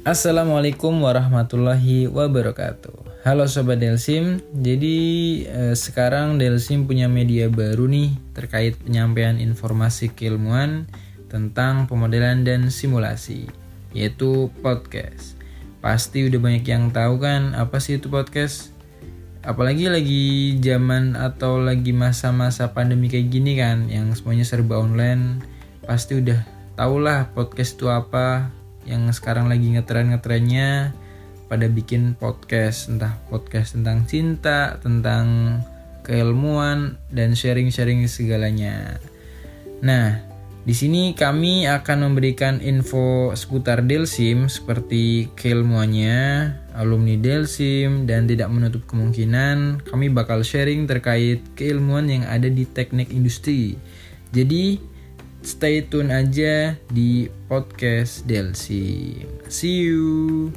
Assalamualaikum warahmatullahi wabarakatuh. Halo sobat Delsim. Jadi eh, sekarang Delsim punya media baru nih terkait penyampaian informasi keilmuan tentang pemodelan dan simulasi, yaitu podcast. Pasti udah banyak yang tahu kan apa sih itu podcast? Apalagi lagi zaman atau lagi masa-masa pandemi kayak gini kan, yang semuanya serba online, pasti udah tau lah podcast itu apa, yang sekarang lagi ngetren-ngetrennya pada bikin podcast entah podcast tentang cinta, tentang keilmuan dan sharing-sharing segalanya. Nah, di sini kami akan memberikan info seputar Delsim seperti keilmuannya, alumni Delsim dan tidak menutup kemungkinan kami bakal sharing terkait keilmuan yang ada di teknik industri. Jadi stay tune aja di podcast Delsi. See you.